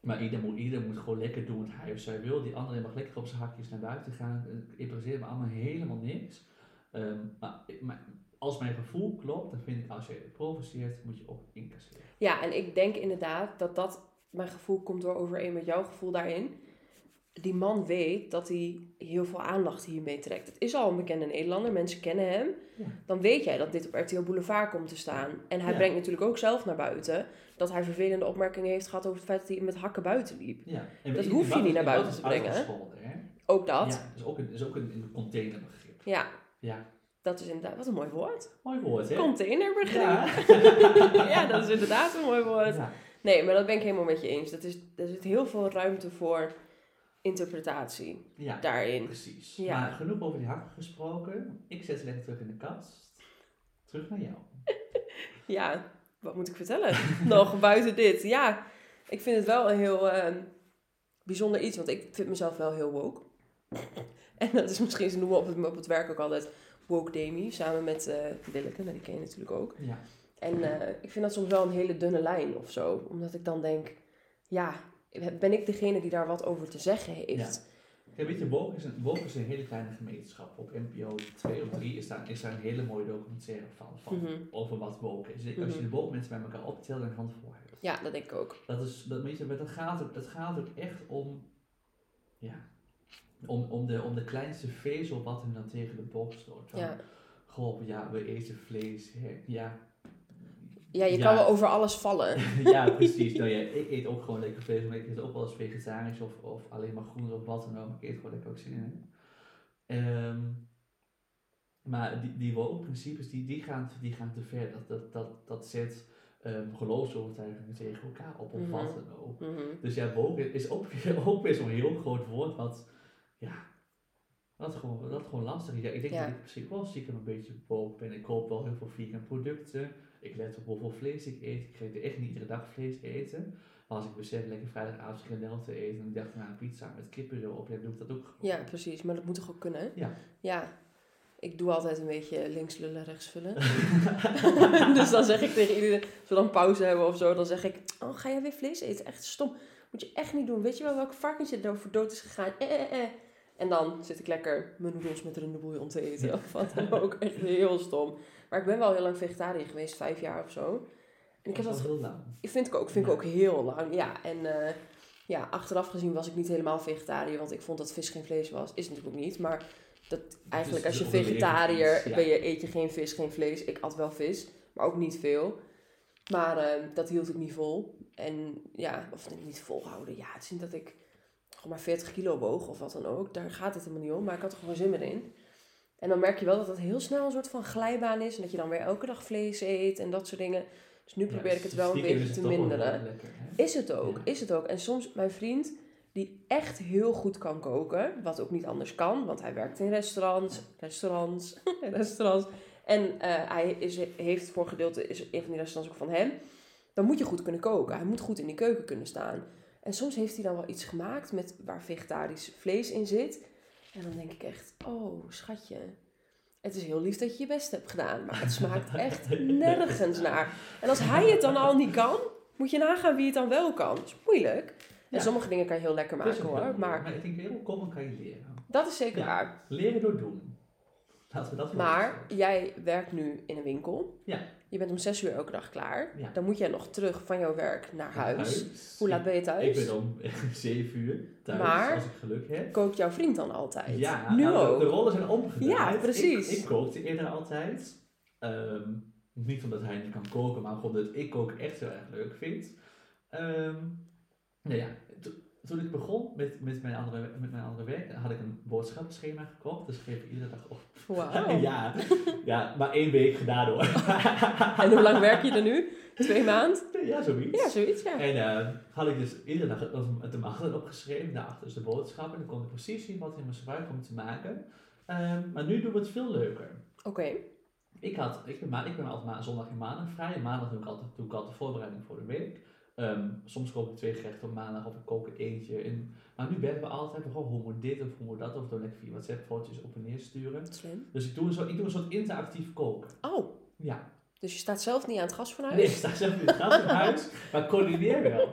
Speaker 1: maar ieder moet, ieder moet gewoon lekker doen wat hij of zij wil. Die andere mag lekker op zijn hakjes naar buiten gaan. Het interesseert me allemaal helemaal niks. Ehm, maar, maar als mijn gevoel klopt, dan vind ik als je provoceert, moet je ook incasseren.
Speaker 2: Ja, en ik denk inderdaad dat dat, mijn gevoel komt door overeen met jouw gevoel daarin. Die man weet dat hij heel veel aandacht hiermee trekt. Het is al een bekende Nederlander, mensen kennen hem.
Speaker 1: Ja.
Speaker 2: Dan weet jij dat dit op RTL Boulevard komt te staan. En hij
Speaker 1: Ja.
Speaker 2: brengt natuurlijk ook zelf naar buiten dat hij vervelende opmerkingen heeft gehad over het feit dat hij met hakken buiten liep.
Speaker 1: Ja. En
Speaker 2: Dat hoef je niet naar buiten te brengen, hè? Ook dat.
Speaker 1: Ja, is ook een, is ook een, een containerbegrip.
Speaker 2: Ja,
Speaker 1: Ja,
Speaker 2: dat is inderdaad, wat een mooi woord.
Speaker 1: mooi woord, hè?
Speaker 2: Containerbegrip.
Speaker 1: Ja.
Speaker 2: ja, dat is inderdaad een mooi woord.
Speaker 1: Ja.
Speaker 2: Nee, maar dat ben ik helemaal met je eens. Dat is, er zit heel veel ruimte voor interpretatie
Speaker 1: ja.
Speaker 2: daarin.
Speaker 1: Precies.
Speaker 2: Ja.
Speaker 1: Maar genoeg over die hakken gesproken. Ik zet ze lekker terug in de kast. Terug naar jou.
Speaker 2: Ja, wat moet ik vertellen? Nog buiten dit. Ja, ik vind het wel een heel ehm, bijzonder iets, want ik vind mezelf wel heel woke. en dat is misschien, ze noemen op het, op het werk ook altijd woke Demi, samen met eh Willeke, nou, die ken je natuurlijk ook.
Speaker 1: Ja.
Speaker 2: En eh, ik vind dat soms wel een hele dunne lijn of zo, omdat ik dan denk, ja, ben ik degene die daar wat over te zeggen heeft?
Speaker 1: Ja, weet je, woke is, een, woke is een hele kleine gemeenschap. Op NPO 2 of 3 is daar, is daar een hele mooie documentaire van, van
Speaker 2: Mhm.
Speaker 1: over wat woke is. Denk, Als je
Speaker 2: Mhm.
Speaker 1: de woke mensen bij elkaar optelt een hand voor hebt.
Speaker 2: Ja, dat denk ik ook.
Speaker 1: Dat, is, dat, weet je, maar dat, gaat ook, dat gaat ook echt om, ja, om, om, de, om de kleinste vezel wat hem dan tegen de borst stoot. Van,
Speaker 2: Ja,
Speaker 1: Goh, ja, we eten vlees. Hè. Ja.
Speaker 2: ja je
Speaker 1: Ja.
Speaker 2: kan wel over alles vallen.
Speaker 1: ja, precies. Nou ja, ik eet ook gewoon lekker vlees, maar ik eet ook wel eens vegetarisch of, of alleen maar groente of wat dan ook. Ik eet gewoon lekker ook zin in. Ehm, maar die, die woke-principes, die, die, gaan, die gaan te ver. Dat, dat, dat, dat zet ehm geloofsovertuigingen tegen elkaar op, of
Speaker 2: Mhm.
Speaker 1: wat dan ook.
Speaker 2: Mhm.
Speaker 1: Dus ja, woke is ook weer, ook weer zo'n heel groot woord wat, ja, wat gewoon, dat gewoon lastig is. Ja, ik denk
Speaker 2: Ja.
Speaker 1: dat ik misschien wel stiekem een beetje woke ben. Ik koop wel heel veel vegan producten. Ik let op hoeveel vlees ik eet. Ik ga echt niet iedere dag vlees eten. Maar als ik besef lekker vrijdagavond frikandel te eten en ik dacht nou pizza met kippen erop, ja, doe ik dat ook gewoon.
Speaker 2: Ja, precies. Maar dat moet toch ook kunnen?
Speaker 1: Ja.
Speaker 2: Ja. Ik doe altijd een beetje links lullen, rechts vullen. dus dan zeg ik tegen iedereen, als we dan pauze hebben of zo, dan zeg ik, oh, ga jij weer vlees eten? Echt stom. Moet je echt niet doen. Weet je wel welk varkentje er voor dood is gegaan? Eh, eh, eh. En dan zit ik lekker mijn noedels met runderbouillon te eten. Of wat dan ook. Echt heel stom. Maar ik ben wel heel lang vegetariër geweest, vijf jaar of zo. En ik heb
Speaker 1: dat heel lang.
Speaker 2: ik vind ik ook, vind ik ook heel lang. Ja, en eh, ja, achteraf gezien was ik niet helemaal vegetariër, want ik vond dat vis geen vlees was. Is natuurlijk ook niet, maar dat eigenlijk als je
Speaker 1: dus de
Speaker 2: vegetariër
Speaker 1: ja.
Speaker 2: ben je, eet je geen vis, geen vlees. Ik at wel vis, maar ook niet veel. Maar eh, dat hield ik niet vol. En ja, of niet volhouden. Ja, het is niet dat ik... gewoon maar 40 kilo woog of wat dan ook. Daar gaat het helemaal niet om, maar ik had er gewoon zin meer in. En dan merk je wel dat het heel snel een soort van glijbaan is. En dat je dan weer elke dag vlees eet en dat soort dingen. Dus nu probeer ik het wel een beetje te minderen.
Speaker 1: lekker?
Speaker 2: Is het ook,
Speaker 1: Ja.
Speaker 2: is het ook. En soms, mijn vriend, die echt heel goed kan koken, wat ook niet anders kan, want hij werkt in restaurants, restaurants, restaurants. En eh, hij is, heeft voor gedeelte, is een van die restaurants ook van hem. Dan moet je goed kunnen koken. Hij moet goed in die keuken kunnen staan. En soms heeft hij dan wel iets gemaakt met, waar vegetarisch vlees in zit. En dan denk ik echt, oh schatje, het is heel lief dat je je best hebt gedaan. Maar het smaakt echt nergens naar. En als hij het dan al niet kan, moet je nagaan wie het dan wel kan. Dat is moeilijk. En
Speaker 1: Ja.
Speaker 2: sommige dingen kan je heel lekker maken
Speaker 1: heel
Speaker 2: hoor.
Speaker 1: moeilijk.
Speaker 2: Maar
Speaker 1: ik denk, heel komen kan je leren.
Speaker 2: dat is zeker
Speaker 1: Ja.
Speaker 2: waar.
Speaker 1: Leren door doen. Laten we dat
Speaker 2: Maar jij werkt nu in een winkel.
Speaker 1: Ja.
Speaker 2: Je bent om zes uur elke dag klaar.
Speaker 1: Ja.
Speaker 2: Dan moet jij nog terug van jouw werk naar huis. Hoe laat ben je thuis?
Speaker 1: Ik ben om 7 uur thuis,
Speaker 2: Maar-
Speaker 1: als ik geluk heb.
Speaker 2: Kookt jouw vriend dan altijd?
Speaker 1: Ja,
Speaker 2: nu
Speaker 1: nou, de-
Speaker 2: ook.
Speaker 1: De, rollen zijn omgedraaid.
Speaker 2: Ja, precies.
Speaker 1: Ik, ik kookte eerder altijd. Ehm, niet omdat hij niet kan koken, maar gewoon dat ik koken echt heel erg leuk vind. Nou ja, toen ik begon met, met, mijn andere, met mijn andere werk, had ik een boodschappenschema gekocht. Dus schreef ik iedere dag op. Ja, ja, maar één week gedaan hoor.
Speaker 2: En hoe lang werk je er nu? Twee maanden?
Speaker 1: ja, zoiets.
Speaker 2: Ja, zoiets ja.
Speaker 1: En eh, had ik dus iedere dag de maaltijd opgeschreven, daarachter dus de boodschappen. En dan kon ik precies zien wat ik in mijn gebruik om te maken. Ehm, maar nu doen we het veel leuker.
Speaker 2: Oké.
Speaker 1: Ik, had, ik, ben, ik ben altijd ma- zondag en maandag vrij. En maandag doe ik altijd, doe ik altijd de voorbereiding voor de week. Ehm, soms kook ik twee gerechten op maandag of ik kook er eentje. En, maar nu bellen we altijd van, goh, hoe moet dit of hoe moet dat. Of dan lekker via WhatsApp foto's op en neer sturen.
Speaker 2: Slim.
Speaker 1: Dus ik doe, een soort, ik doe een soort interactief koken.
Speaker 2: Oh,
Speaker 1: Ja.
Speaker 2: dus je staat zelf niet aan het gasfornuis?
Speaker 1: Nee, ik sta zelf in het gast in huis, maar coördineer wel.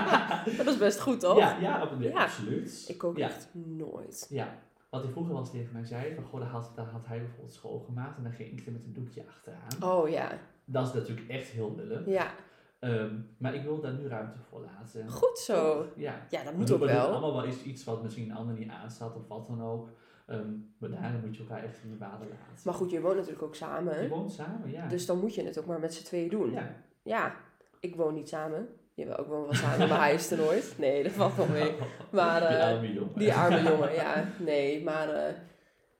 Speaker 2: Dat is best goed, toch?
Speaker 1: Ja, ja,
Speaker 2: Ja.
Speaker 1: absoluut.
Speaker 2: Ik kook
Speaker 1: Ja.
Speaker 2: echt nooit.
Speaker 1: Ja, wat hij vroeger wel eens tegen mij zei, van goh, dan had, dan had hij bijvoorbeeld schoongemaakt en dan ging ik er met een doekje achteraan.
Speaker 2: Oh ja.
Speaker 1: Dat is natuurlijk echt heel lullig.
Speaker 2: Ja,
Speaker 1: Ehm, maar ik wil daar nu ruimte voor laten.
Speaker 2: goed zo.
Speaker 1: Ja.
Speaker 2: Ja, dat moet ook wel.
Speaker 1: allemaal wel iets, iets wat misschien een ander niet aanstaat of wat dan ook. Ehm, maar daarin moet je elkaar echt in de waarde laten.
Speaker 2: Maar goed, je woont natuurlijk ook
Speaker 1: Je
Speaker 2: samen.
Speaker 1: woont samen, ja.
Speaker 2: Dus dan moet je het ook maar met z'n tweeën doen.
Speaker 1: ja.
Speaker 2: Ja, ik woon niet samen. Jawel, ik woon wel samen, maar hij is er nooit. Nee, dat valt wel mee. Maar,
Speaker 1: Die
Speaker 2: eh,
Speaker 1: arme jongen.
Speaker 2: Die arme jongen, ja. Nee, maar eh,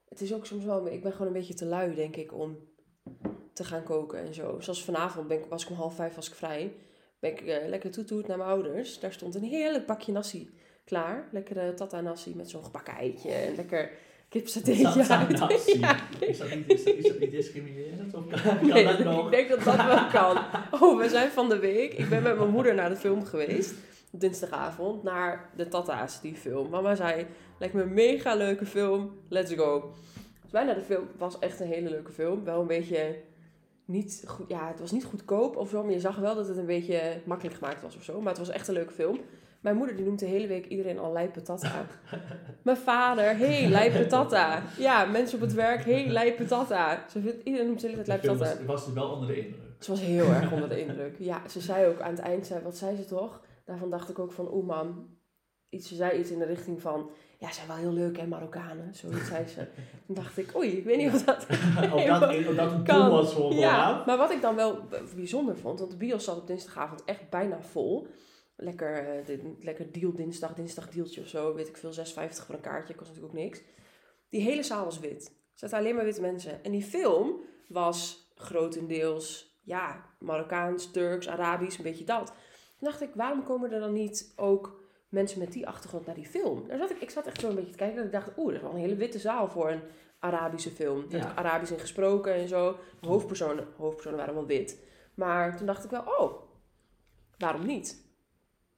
Speaker 2: het is ook soms wel... Ik ben gewoon een beetje te lui, denk ik, om te gaan koken en zo. Zoals vanavond ben ik, was ik om half vijf was ik vrij. Ben ik eh, lekker toetoet naar mijn ouders. Daar stond een heerlijk bakje nasi klaar. Lekkere tata nasi met zo'n gebakken eitje. En lekker kipsatéetje
Speaker 1: Tata
Speaker 2: uit.
Speaker 1: nasi.
Speaker 2: Ja,
Speaker 1: Is, dat niet, is, dat, is dat niet discriminerend? Of kan
Speaker 2: Nee,
Speaker 1: dat nog?
Speaker 2: ik denk dat dat wel kan. Oh, we zijn van de week. Ik ben met mijn moeder naar de film geweest. Dinsdagavond. Naar de Tata's, die film. Mama zei, lijkt me een mega leuke film. Let's go. Dus wij naar de film. was echt een hele leuke film. Wel een beetje niet goed. Ja, het was niet goedkoop of zo. Maar je zag wel dat het een beetje makkelijk gemaakt was of zo. Maar het was echt een leuke film. Mijn moeder die noemt de hele week iedereen al lijpe tata. Mijn vader, hey, lijpe tata. Ja, mensen op het werk, hey, lijpe tata. Ze vindt, iedereen noemt de hele tijd tata.
Speaker 1: was, was dus wel onder de indruk.
Speaker 2: Ze was heel erg onder de indruk. Ja, ze zei ook aan het eind, zei, wat zei ze toch? Daarvan dacht ik ook van, oeh mam, iets, ze zei iets in de richting van, ja, ze zijn wel heel leuk hè, Marokkanen. Zoiets zei ze. Toen dacht ik, oei, ik weet niet of dat
Speaker 1: of dat, of dat een
Speaker 2: Kan.
Speaker 1: was voor
Speaker 2: Ja, maar wat ik dan wel bijzonder vond, want de bios zat op dinsdagavond echt bijna vol. Lekker, eh, lekker deal dinsdag, dinsdag dealtje of zo, weet ik veel, 6,50 voor een kaartje, kost natuurlijk ook niks. Die hele zaal was wit. Er zaten alleen maar witte mensen. En die film was grotendeels, ja, Marokkaans, Turks, Arabisch, een beetje dat. Toen dacht ik, waarom komen er dan niet ook mensen met die achtergrond naar die film? Daar zat ik, ik zat echt zo een beetje te kijken en ik dacht, oeh, dat is wel een hele witte zaal voor een Arabische film. Er
Speaker 1: Ja.
Speaker 2: werd Arabisch in gesproken en zo. De hoofdpersonen, hoofdpersonen waren wel wit. Maar toen dacht ik wel, oh, waarom niet?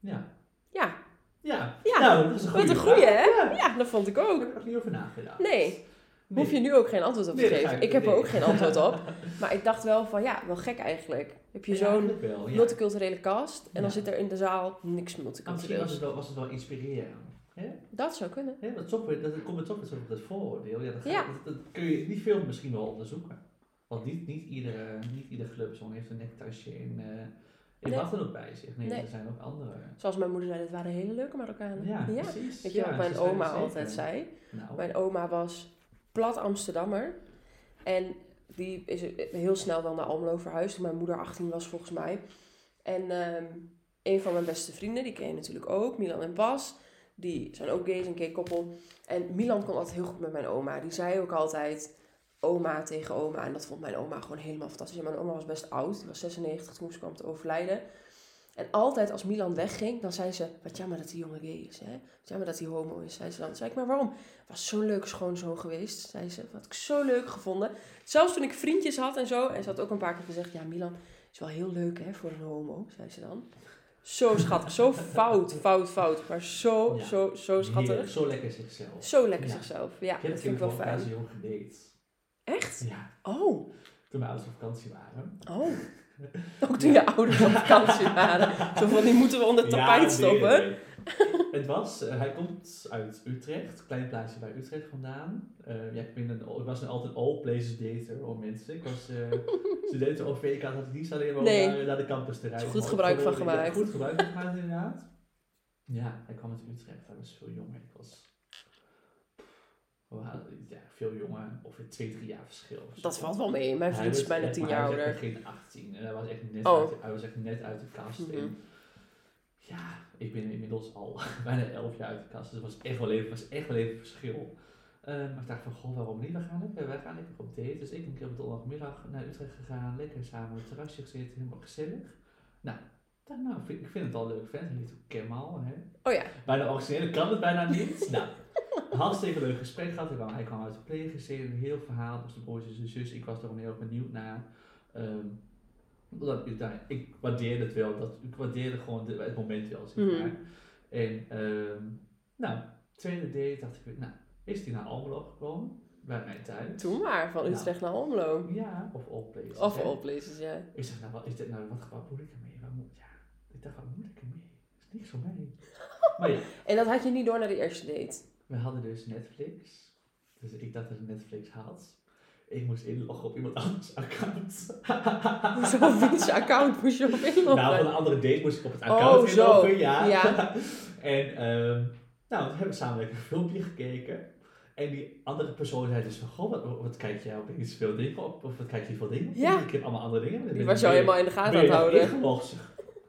Speaker 1: Ja.
Speaker 2: Ja,
Speaker 1: Ja.
Speaker 2: Ja,
Speaker 1: nou, dat is een
Speaker 2: wat
Speaker 1: goede
Speaker 2: een hè?
Speaker 1: Ja.
Speaker 2: Ja, dat vond ik
Speaker 1: Daar
Speaker 2: ook.
Speaker 1: heb ik niet over nagedacht.
Speaker 2: Nee,
Speaker 1: Nee.
Speaker 2: hoef je nu ook geen antwoord op te
Speaker 1: Nee, dat
Speaker 2: geven.
Speaker 1: ik-
Speaker 2: Ik heb er ook geen antwoord op. Maar ik dacht wel van, ja, wel gek eigenlijk. Heb je
Speaker 1: Ja,
Speaker 2: zo'n
Speaker 1: ja.
Speaker 2: multiculturele cast en dan
Speaker 1: Ja.
Speaker 2: zit er in de zaal niks
Speaker 1: Maar misschien was
Speaker 2: multicultureels.
Speaker 1: het wel, was het wel inspirerend. Hè?
Speaker 2: Dat zou kunnen.
Speaker 1: Hè, dat, toch dat komt er toch weer zo op dat vooroordeel. Ja, dat, ga-
Speaker 2: Ja.
Speaker 1: dat, dat kun je niet veel misschien wel onderzoeken. Want niet, niet, iedere, niet ieder clubzone heeft een nektasje in, eh in
Speaker 2: Nee.
Speaker 1: wat dan ook bij zich. Nee,
Speaker 2: Nee.
Speaker 1: er zijn ook andere.
Speaker 2: Zoals mijn moeder zei, dit waren hele leuke Marokkanen.
Speaker 1: Ja, precies.
Speaker 2: Weet je
Speaker 1: ja,
Speaker 2: wat mijn
Speaker 1: er
Speaker 2: oma altijd zei?
Speaker 1: Nou,
Speaker 2: Mijn oma was plat Amsterdammer. En die is heel snel wel naar Almelo verhuisd. Toen mijn moeder 18 was volgens mij. En ehm, een van mijn beste vrienden, die ken je natuurlijk ook, Milan en Bas. Die zijn ook gays, een gay koppel. En Milan kon altijd heel goed met mijn oma. Die zei ook altijd oma tegen oma. En dat vond mijn oma gewoon helemaal fantastisch. En mijn oma was best oud. Die was 96 toen ze kwam te overlijden. En altijd als Milan wegging, dan zei ze... Wat jammer dat die jongen gay is, hè? Wat jammer dat hij homo is, zei ze dan. Zei ik, maar waarom? Was zo'n leuke schoonzoon geweest, zei ze. Wat ik zo leuk gevonden. Zelfs toen ik vriendjes had en zo. En ze had ook een paar keer gezegd... Ja, Milan is wel heel leuk, hè, voor een homo, zei ze dan. Zo schattig. Zo fout, fout, fout. Maar zo,
Speaker 1: Ja.
Speaker 2: zo, zo schattig.
Speaker 1: Heerlijk, Zo lekker zichzelf.
Speaker 2: Zo lekker
Speaker 1: Ja.
Speaker 2: zichzelf. Ja,
Speaker 1: Ik heb
Speaker 2: dat vind ik wel fijn.
Speaker 1: een jong gedate.
Speaker 2: Echt?
Speaker 1: Ja,
Speaker 2: Oh.
Speaker 1: toen mijn ouders op vakantie waren.
Speaker 2: Oh. Ook toen je ouders op vakantie waren. Zo van, die moeten we onder tapijt
Speaker 1: nee,
Speaker 2: stoppen.
Speaker 1: nee. Het was, eh, hij komt uit Utrecht, klein plaatsje bij Utrecht vandaan. Eh, ja, ik, ben een, ik was een, altijd all places dater hoor mensen. Ik was eh studenten op VK, had ik niet alleen maar
Speaker 2: Nee.
Speaker 1: naar, naar de campus te rijden.
Speaker 2: Goed gebruik van gemaakt.
Speaker 1: Goed gebruik van gemaakt inderdaad. Ja, hij kwam uit Utrecht, hij was veel jonger. Ik was ja, veel jonger, ongeveer twee, drie jaar verschil. of
Speaker 2: Dat valt wel mee. Mijn vriend is bijna tien jaar
Speaker 1: hij was echt
Speaker 2: ouder.
Speaker 1: geen 18 en hij was echt net,
Speaker 2: Oh.
Speaker 1: uit, hij was echt net uit de kast. En ja, ik ben inmiddels al bijna 11 jaar uit de kast, dus het was echt wel even, was echt wel even verschil. Eh, maar ik dacht van, goh, waarom niet? We gaan lekker, wij gaan lekker op date. Dus ik een keer op donderdagmiddag naar Utrecht gegaan, lekker samen op het terrasje gezeten, helemaal gezellig. Nou, dacht, nou, vind- ik vind het al een leuk vent. Hij heet ook Kemal, hè.
Speaker 2: Oh ja.
Speaker 1: Bijna origineel kan het bijna niet. nou, hartstikke leuk gesprek gehad. Ik kwam, hij kwam uit de pleeggezin, een heel verhaal. Dus de broertjes en zus. Ik was er gewoon heel erg benieuwd naar. Ehm, omdat ik, daar, ik waardeerde het wel. Dat, ik waardeerde gewoon de- het moment wel, zeg
Speaker 2: Mhm.
Speaker 1: En, ehm, nou, tweede date dacht ik, nou, is hij naar Almelo gekomen? Bij mijn thuis.
Speaker 2: Toen maar, van
Speaker 1: Ja.
Speaker 2: Utrecht naar Almelo.
Speaker 1: Ja, of all places.
Speaker 2: Of
Speaker 1: hè.
Speaker 2: all places, ja.
Speaker 1: Ik zeg, nou, wat is dit nou? Wat, wat moet ik ermee? Wat moet, ja, ik dacht, wat moet ik ermee? Dat is niks voor mij. maar ja,
Speaker 2: En dat had je niet door naar de eerste date.
Speaker 1: We hadden dus Netflix. Dus ik dacht dat ik Netflix had. Ik moest inloggen op iemand anders account.
Speaker 2: Hoezo op wiens account moest je op inloggen?
Speaker 1: nou, van een andere date moest ik op het account
Speaker 2: Oh, zo.
Speaker 1: inloggen, ja.
Speaker 2: Ja.
Speaker 1: en ehm, nou, toen hebben we samen een filmpje gekeken. En die andere persoon zei dus van, goh, wat, wat kijk jij opeens veel dingen op? Of wat kijk je veel dingen op?
Speaker 2: Ja.
Speaker 1: Ik heb allemaal andere dingen.
Speaker 2: Die was jou helemaal in de gaten aan het houden.
Speaker 1: Ingelogd.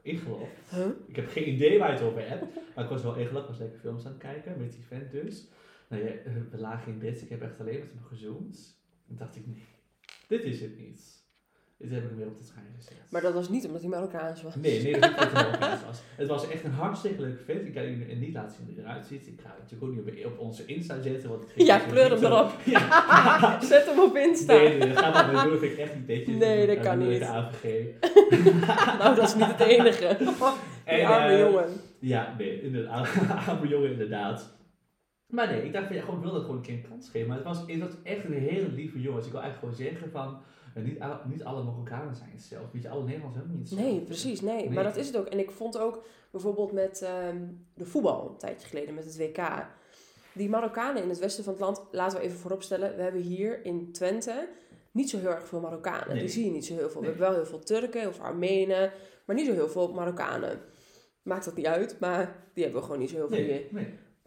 Speaker 1: Ingelogd.
Speaker 2: Huh?
Speaker 1: Ik heb geen idee waar je het over hebt. Maar ik was wel. Ik was lekker films aan het kijken met die vent dus. Nou ja, we lagen in bed. Ik heb echt alleen met hem gezoomd. En dacht ik, nee, dit is het niet. Dit heb ik weer op de trein gezet.
Speaker 2: Maar dat was niet omdat hij Marokkaans was.
Speaker 1: Nee, nee, dat er ook was. Het was echt een hartstikke leuke vent. Ik kan jullie niet laten zien hoe hij eruit ziet. Ik ga het natuurlijk ook niet op, onze Insta zetten. Want
Speaker 2: Ja,
Speaker 1: niet
Speaker 2: hem erop.
Speaker 1: Ja.
Speaker 2: Zet hem op Insta.
Speaker 1: Nee, nee, dat gaat maar doen. Vind ik echt niet netjes.
Speaker 2: Nee, dat kan niet. Nou, dat is niet het enige.
Speaker 1: En,
Speaker 2: arme
Speaker 1: eh,
Speaker 2: jongen.
Speaker 1: Ja, nee, inderdaad. Arme jongen, inderdaad. Maar nee, ik dacht van ja, gewoon, ik wilde gewoon een keer een kans geven. Maar het was, het was echt een hele lieve jongen. Dus ik wil eigenlijk gewoon zeggen van, eh, niet, al- niet alle Marokkanen zijn hetzelfde. Weet je, alle Nederlanders hebben niet hetzelfde.
Speaker 2: Nee, precies, nee.
Speaker 1: Nee.
Speaker 2: Maar dat is het ook. En ik vond ook bijvoorbeeld met ehm, de voetbal, een tijdje geleden, met het WK. Die Marokkanen in het westen van het land, laten we even vooropstellen, we hebben hier in Twente niet zo heel erg veel Marokkanen.
Speaker 1: Nee.
Speaker 2: Die zie je niet zo heel veel.
Speaker 1: Nee.
Speaker 2: We hebben wel heel veel Turken of Armenen, maar niet zo heel veel Marokkanen. Maakt dat niet uit, maar die hebben we gewoon niet zo heel veel hier.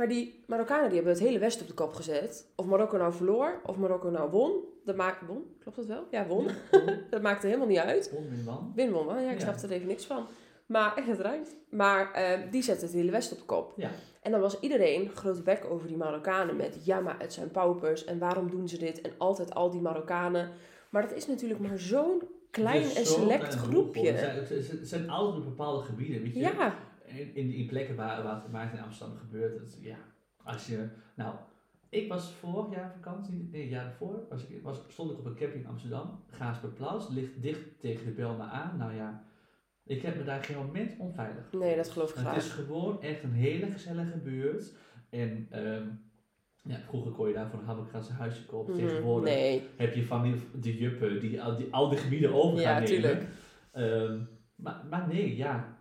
Speaker 2: Maar die Marokkanen die hebben het hele Westen op de kop gezet. Of Marokko nou verloor, of Marokko nou won. Dat maakt, won? Klopt dat wel? Ja, won. Dat maakte helemaal niet uit.
Speaker 1: Won win wan.
Speaker 2: Win won ja, ik
Speaker 1: Ja.
Speaker 2: snap er even niks van. Maar echt, het ruimt. Maar eh, die zetten het hele Westen op de kop.
Speaker 1: Ja.
Speaker 2: En dan was iedereen grote bek over die Marokkanen met... Ja, maar het zijn paupers en waarom doen ze dit? En altijd al die Marokkanen. Maar dat is natuurlijk maar zo'n klein en select groepje.
Speaker 1: Het zijn, het zijn- altijd bepaalde gebieden, weet je.
Speaker 2: Ja,
Speaker 1: In, in die plekken waar, waar, het- het in Amsterdam gebeurt. Het, ja, als je, nou, ik was vorig jaar vakantie, nee, het jaar daarvoor, was ik, was, stond ik op een camping in Amsterdam. Gaasperplaats, ligt dicht tegen de Belma aan. Nou ja, ik heb me daar geen moment onveilig gevoeld.
Speaker 2: nee, dat geloof ik
Speaker 1: Het
Speaker 2: graag.
Speaker 1: is gewoon echt een hele gezellige buurt. En ehm, ja, vroeger kon je daar voor een Habbekratse huisje kopen.
Speaker 2: Mhm,
Speaker 1: Tegenwoordig
Speaker 2: Nee,
Speaker 1: heb je van die, de juppen die al die, al die gebieden over
Speaker 2: Ja,
Speaker 1: gaan nemen.
Speaker 2: tuurlijk.
Speaker 1: Ehm, maar, maar nee, ja.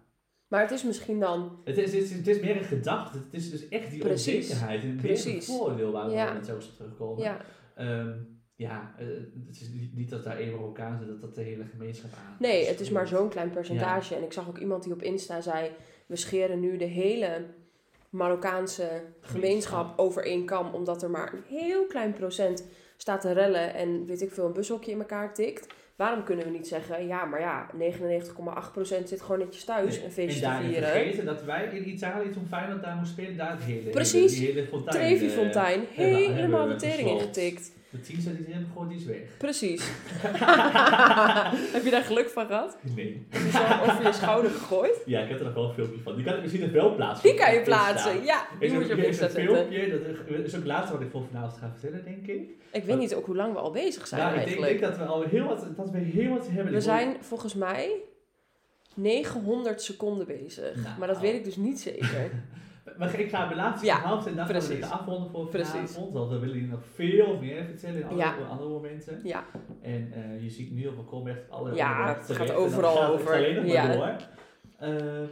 Speaker 2: Maar het is misschien dan...
Speaker 1: Het is, het, is, het is meer een gedachte. Het is dus echt die
Speaker 2: Precies.
Speaker 1: onzekerheid. En meer een voordeel waar we
Speaker 2: Ja.
Speaker 1: net zo op terugkomen.
Speaker 2: Ja,
Speaker 1: Ehm, ja, eh, het is niet, dat daar één Marokkaan zit, dat dat de hele gemeenschap aan.
Speaker 2: Nee, het is maar zo'n klein percentage.
Speaker 1: Ja.
Speaker 2: En ik zag ook iemand die op Insta zei: we scheren nu de hele Marokkaanse gemeenschap over één kam, omdat er maar een heel klein procent staat te rellen en weet ik veel, een bushokje in elkaar tikt. Waarom kunnen we niet zeggen, ja, maar ja, 99,8% zit gewoon netjes thuis
Speaker 1: Nee.
Speaker 2: een feestje
Speaker 1: en
Speaker 2: vieren.
Speaker 1: vergeten dat wij in Italië toen Feyenoord daar moest spelen, daar het hele,
Speaker 2: Precies.
Speaker 1: hele, die hele fontein,
Speaker 2: Trevi
Speaker 1: eh,
Speaker 2: Fontein, helemaal de tering ingetikt.
Speaker 1: De 10 cent die erin gegooid, die is weg.
Speaker 2: Precies. Heb je daar geluk van gehad?
Speaker 1: Nee.
Speaker 2: Heb je zo over je schouder gegooid?
Speaker 1: Ja, ik heb er nog wel een filmpje van. Die kan ik misschien nog wel plaatsen.
Speaker 2: Die kan je plaatsen, ja. Die
Speaker 1: Is
Speaker 2: moet je op Insta
Speaker 1: een
Speaker 2: zetten.
Speaker 1: filmpje, dat is ook laatste wat ik voor vanavond ga vertellen, denk ik.
Speaker 2: Ik weet niet ook hoe lang we al bezig zijn
Speaker 1: nou, ik denk,
Speaker 2: eigenlijk.
Speaker 1: denk dat we al heel wat, dat we heel wat hebben.
Speaker 2: We zijn volgens mij 900 seconden bezig.
Speaker 1: Nou.
Speaker 2: Maar dat weet ik dus niet zeker.
Speaker 1: Maar ik ga mijn laatste
Speaker 2: Ja,
Speaker 1: en dan gaan we het afronden voor
Speaker 2: Precies.
Speaker 1: vanavond. Want we willen jullie nog veel meer vertellen in andere,
Speaker 2: Ja.
Speaker 1: andere momenten.
Speaker 2: Ja,
Speaker 1: En eh, je ziet nu op mijn kom echt alle
Speaker 2: Ja, het gaat
Speaker 1: dan
Speaker 2: overal
Speaker 1: gaat het
Speaker 2: over.
Speaker 1: alleen nog maar
Speaker 2: Ja.
Speaker 1: door. Ehm,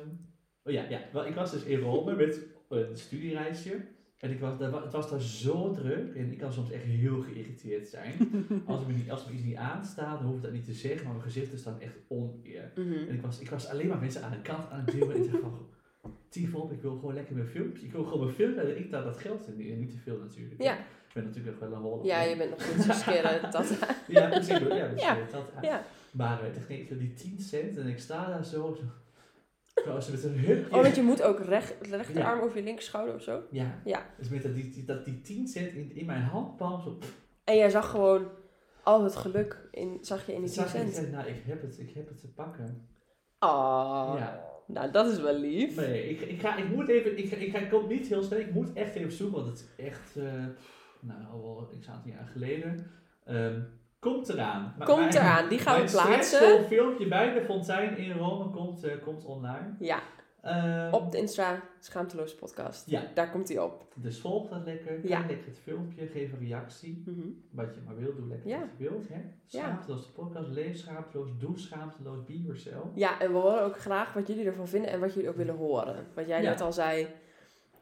Speaker 1: oh ja, ja, wel, ik was dus in Rome met een studiereisje. En ik was, daar het was daar zo druk en ik kan soms echt heel geïrriteerd zijn. als, me niet, als me iets niet aanstaat, dan hoef ik dat niet te zeggen, maar mijn gezichten staan echt oneer.
Speaker 2: Mhm.
Speaker 1: En ik was, ik was alleen maar mensen aan de kant aan het duwen. En ik dacht van, Tivon, ik wil gewoon lekker mijn filmpje. Ik wil gewoon mijn film en ik daar dat geld in. En niet te veel natuurlijk.
Speaker 2: Ja.
Speaker 1: Ik ben natuurlijk wel een
Speaker 2: ja, je bent nog steeds dat.
Speaker 1: Ja, precies. Ja, precies.
Speaker 2: Ja.
Speaker 1: Dat,
Speaker 2: Ja.
Speaker 1: Maar eh, die 10 cent en ik sta daar zo. ze met een hupje.
Speaker 2: Oh, want je moet ook recht, rechterarm
Speaker 1: Ja.
Speaker 2: over je linkerschouder of zo.
Speaker 1: Ja.
Speaker 2: Ja.
Speaker 1: Dus met dat die, dat die 10 cent in, in mijn handpalm zo.
Speaker 2: En jij zag gewoon al het geluk in, zag je in die 10
Speaker 1: zag ik,
Speaker 2: cent.
Speaker 1: zei, nou, ik heb het, ik heb het te pakken.
Speaker 2: Oh,
Speaker 1: Ja.
Speaker 2: Nou dat is wel lief.
Speaker 1: Nee, ik, ik, ga, ik moet even, ik, ik, ga, ik kom niet heel snel, ik moet echt even zoeken, want het is echt, eh, nou, al wel een aantal jaar geleden. Ehm, komt eraan. Maar
Speaker 2: Komt
Speaker 1: mijn-
Speaker 2: eraan, die gaan we plaatsen.
Speaker 1: stressvol filmpje bij de fontein in Rome komt, eh, komt online.
Speaker 2: Ja,
Speaker 1: Ehm,
Speaker 2: op de Insta Schaamteloos podcast.
Speaker 1: Ja.
Speaker 2: Daar komt hij op.
Speaker 1: Dus volg dat lekker, kijk
Speaker 2: Ja.
Speaker 1: lekker het filmpje, geef een reactie.
Speaker 2: Mhm.
Speaker 1: Wat je maar wilt, doe lekker
Speaker 2: Ja.
Speaker 1: wat je wilt. Hè? Schaamteloos de podcast, leef schaamteloos, doe schaamteloos, be yourself.
Speaker 2: Ja, en we horen ook graag wat jullie ervan vinden en wat jullie ook willen horen. Wat jij net al zei,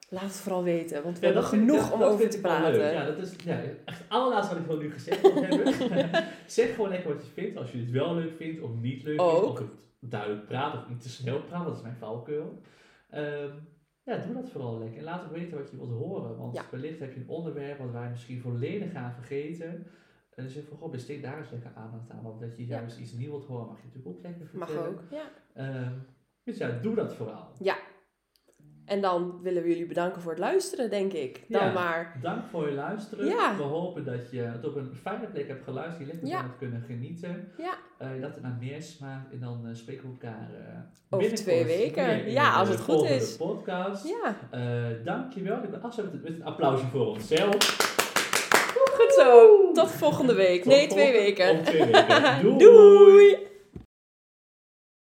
Speaker 2: laat het vooral weten, want we hebben genoeg
Speaker 1: dat-
Speaker 2: om
Speaker 1: dat
Speaker 2: over te praten.
Speaker 1: Ja, dat is ja, echt het allerlaatste wat ik gewoon nu gezegd wil hebben. zeg gewoon lekker wat je vindt. Als je het wel leuk vindt of niet leuk vindt.
Speaker 2: Ook.
Speaker 1: Of duidelijk praat of niet te snel praat. Dat is mijn valkuil. Ehm, ja, doe dat vooral lekker. En laat ook weten wat je wilt horen. Want
Speaker 2: Ja.
Speaker 1: wellicht heb je een onderwerp wat wij misschien volledig gaan vergeten. En dan zeg je van, goh, besteed daar eens lekker aandacht aan. Want dat je
Speaker 2: Ja.
Speaker 1: juist iets nieuws wilt horen, mag je natuurlijk ook lekker
Speaker 2: Mag
Speaker 1: vertellen.
Speaker 2: ook, ja.
Speaker 1: Ehm, dus ja, doe dat vooral.
Speaker 2: En dan willen we jullie bedanken voor het luisteren, denk ik. Dan
Speaker 1: Ja.
Speaker 2: maar.
Speaker 1: Dank voor je luisteren.
Speaker 2: Ja.
Speaker 1: We hopen dat je het op een fijne plek hebt geluisterd. Je lekker
Speaker 2: Ja.
Speaker 1: hebt kunnen genieten.
Speaker 2: Ja.
Speaker 1: Eh, dat het naar meer smaakt. En dan eh, spreken we elkaar eh
Speaker 2: Over twee weken. Ja, als het goed is.
Speaker 1: podcast.
Speaker 2: Ja,
Speaker 1: Eh, dankjewel. Ik ben afsluiten met een applausje voor onszelf.
Speaker 2: goed zo. Tot volgende week.
Speaker 1: Tot
Speaker 2: Nee, twee weken.
Speaker 1: Twee weken. Doei.
Speaker 2: Doei.